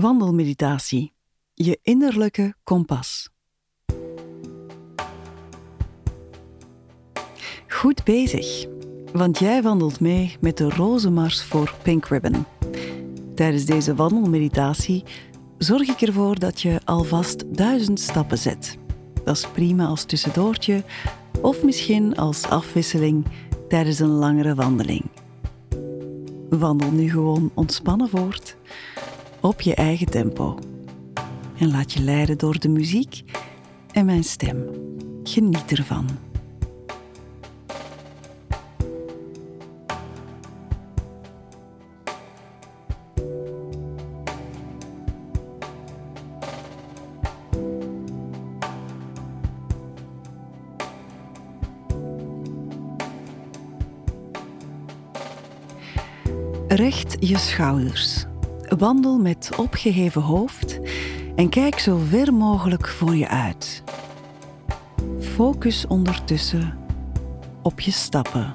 Wandelmeditatie. Je innerlijke kompas. Goed bezig, want jij wandelt mee met de Rozenmars voor Pink Ribbon. Tijdens deze wandelmeditatie zorg ik ervoor dat je alvast duizend stappen zet. Dat is prima als tussendoortje of misschien als afwisseling tijdens een langere wandeling. Wandel nu gewoon ontspannen voort op je eigen tempo. En laat je leiden door de muziek en mijn stem. Geniet ervan. Recht je schouders. Wandel met opgeheven hoofd en kijk zo ver mogelijk voor je uit. Focus ondertussen op je stappen.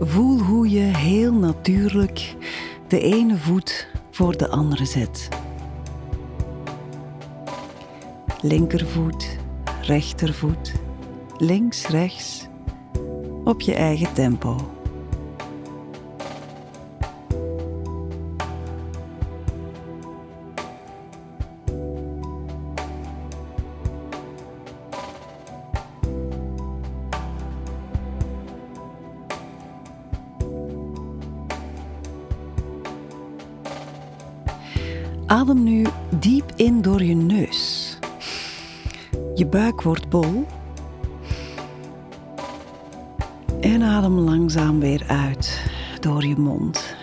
Voel hoe je heel natuurlijk de ene voet voor de andere zet. Linkervoet, rechtervoet, links, rechts op je eigen tempo. Adem nu diep in door je neus. Je buik wordt bol en adem langzaam weer uit door je mond,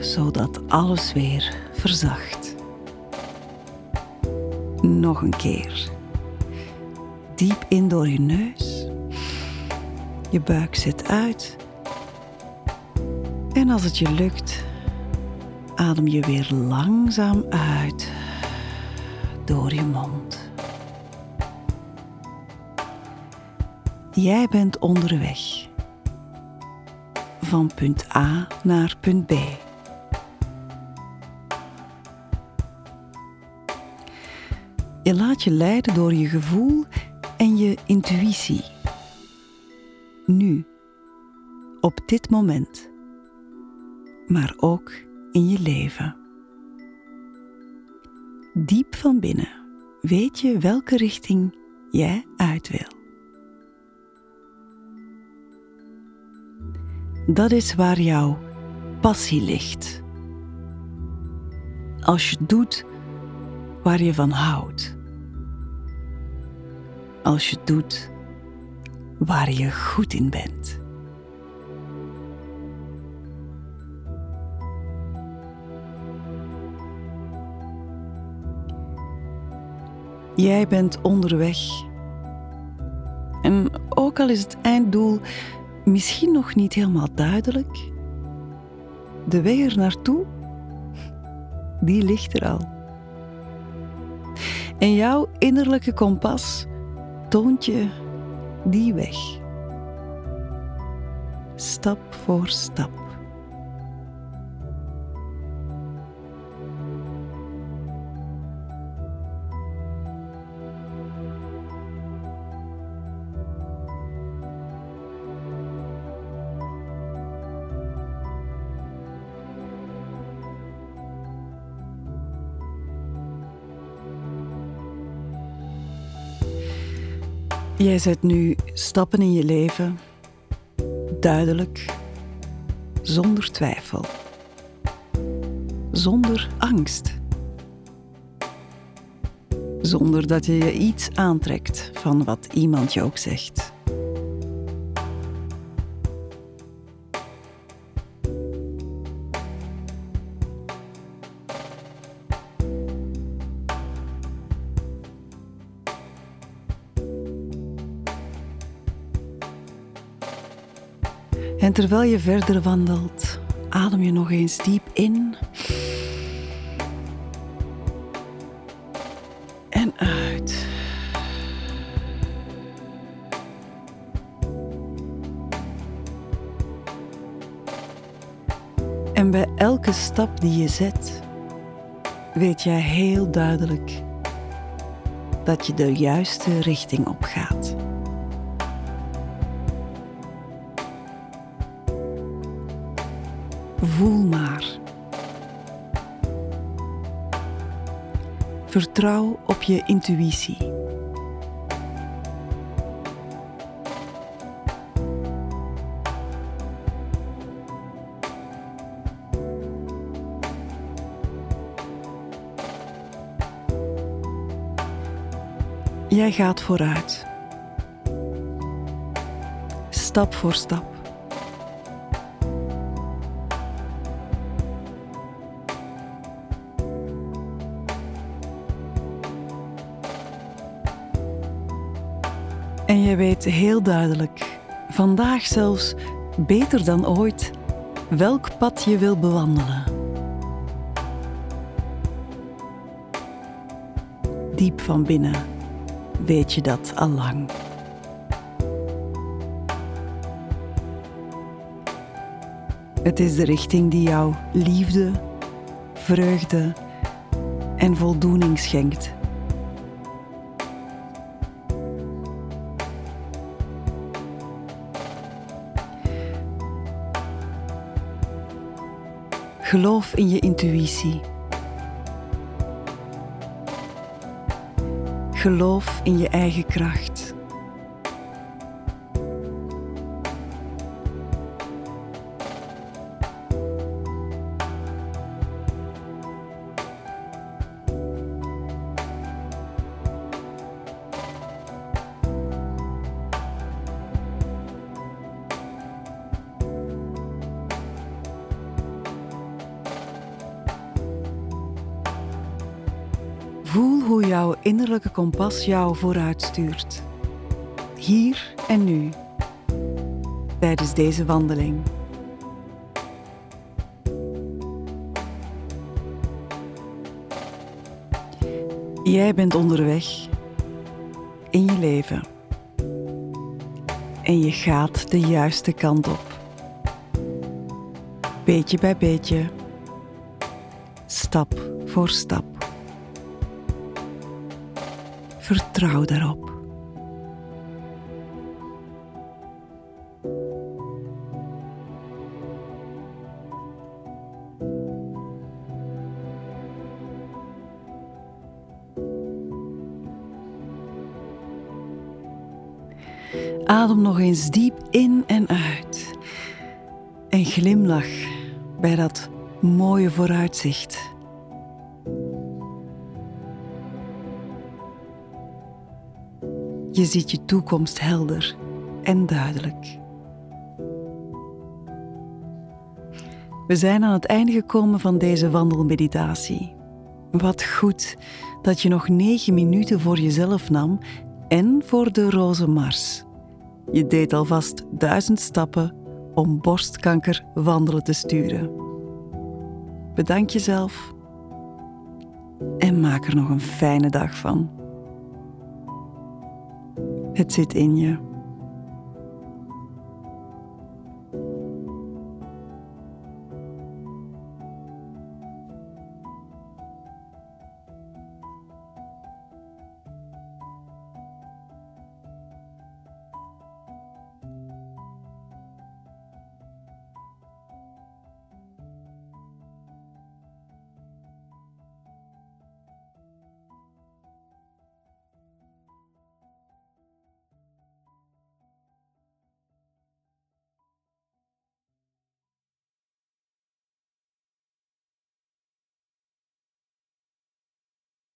zodat alles weer verzacht. Nog een keer. Diep in door je neus. Je buik zit uit. En als het je lukt, adem je weer langzaam uit door je mond. Jij bent onderweg. Van punt A naar punt B. Je laat je leiden door je gevoel en je intuïtie. Nu, op dit moment, maar ook in je leven. Diep van binnen weet je welke richting jij uit wil. Dat is waar jouw passie ligt. Als je doet waar je van houdt. Als je doet waar je goed in bent. Jij bent onderweg. En ook al is het einddoel misschien nog niet helemaal duidelijk, de weg er naartoe, die ligt er al. En jouw innerlijke kompas toont je die weg. Stap voor stap. Jij zet nu stappen in je leven, duidelijk, zonder twijfel, zonder angst, zonder dat je je iets aantrekt van wat iemand je ook zegt. En terwijl je verder wandelt, adem je nog eens diep in. En uit. En bij elke stap die je zet, weet jij heel duidelijk dat je de juiste richting op gaat. Voel maar. Vertrouw op je intuïtie. Jij gaat vooruit. Stap voor stap. En je weet heel duidelijk, vandaag zelfs beter dan ooit, welk pad je wil bewandelen. Diep van binnen weet je dat al lang. Het is de richting die jou liefde, vreugde en voldoening schenkt. Geloof in je intuïtie. Geloof in je eigen kracht. Voel hoe jouw innerlijke kompas jou vooruit stuurt. Hier en nu. Tijdens deze wandeling. Jij bent onderweg in je leven. En je gaat de juiste kant op. Beetje bij beetje. Stap voor stap. Vertrouw daarop. Adem nog eens diep in en uit. En glimlach bij dat mooie vooruitzicht. Je ziet je toekomst helder en duidelijk. We zijn aan het einde gekomen van deze wandelmeditatie. Wat goed dat je nog negen minuten voor jezelf nam en voor de roze mars. Je deed alvast duizend stappen om borstkanker wandelen te sturen. Bedank jezelf en maak er nog een fijne dag van. Het zit in je.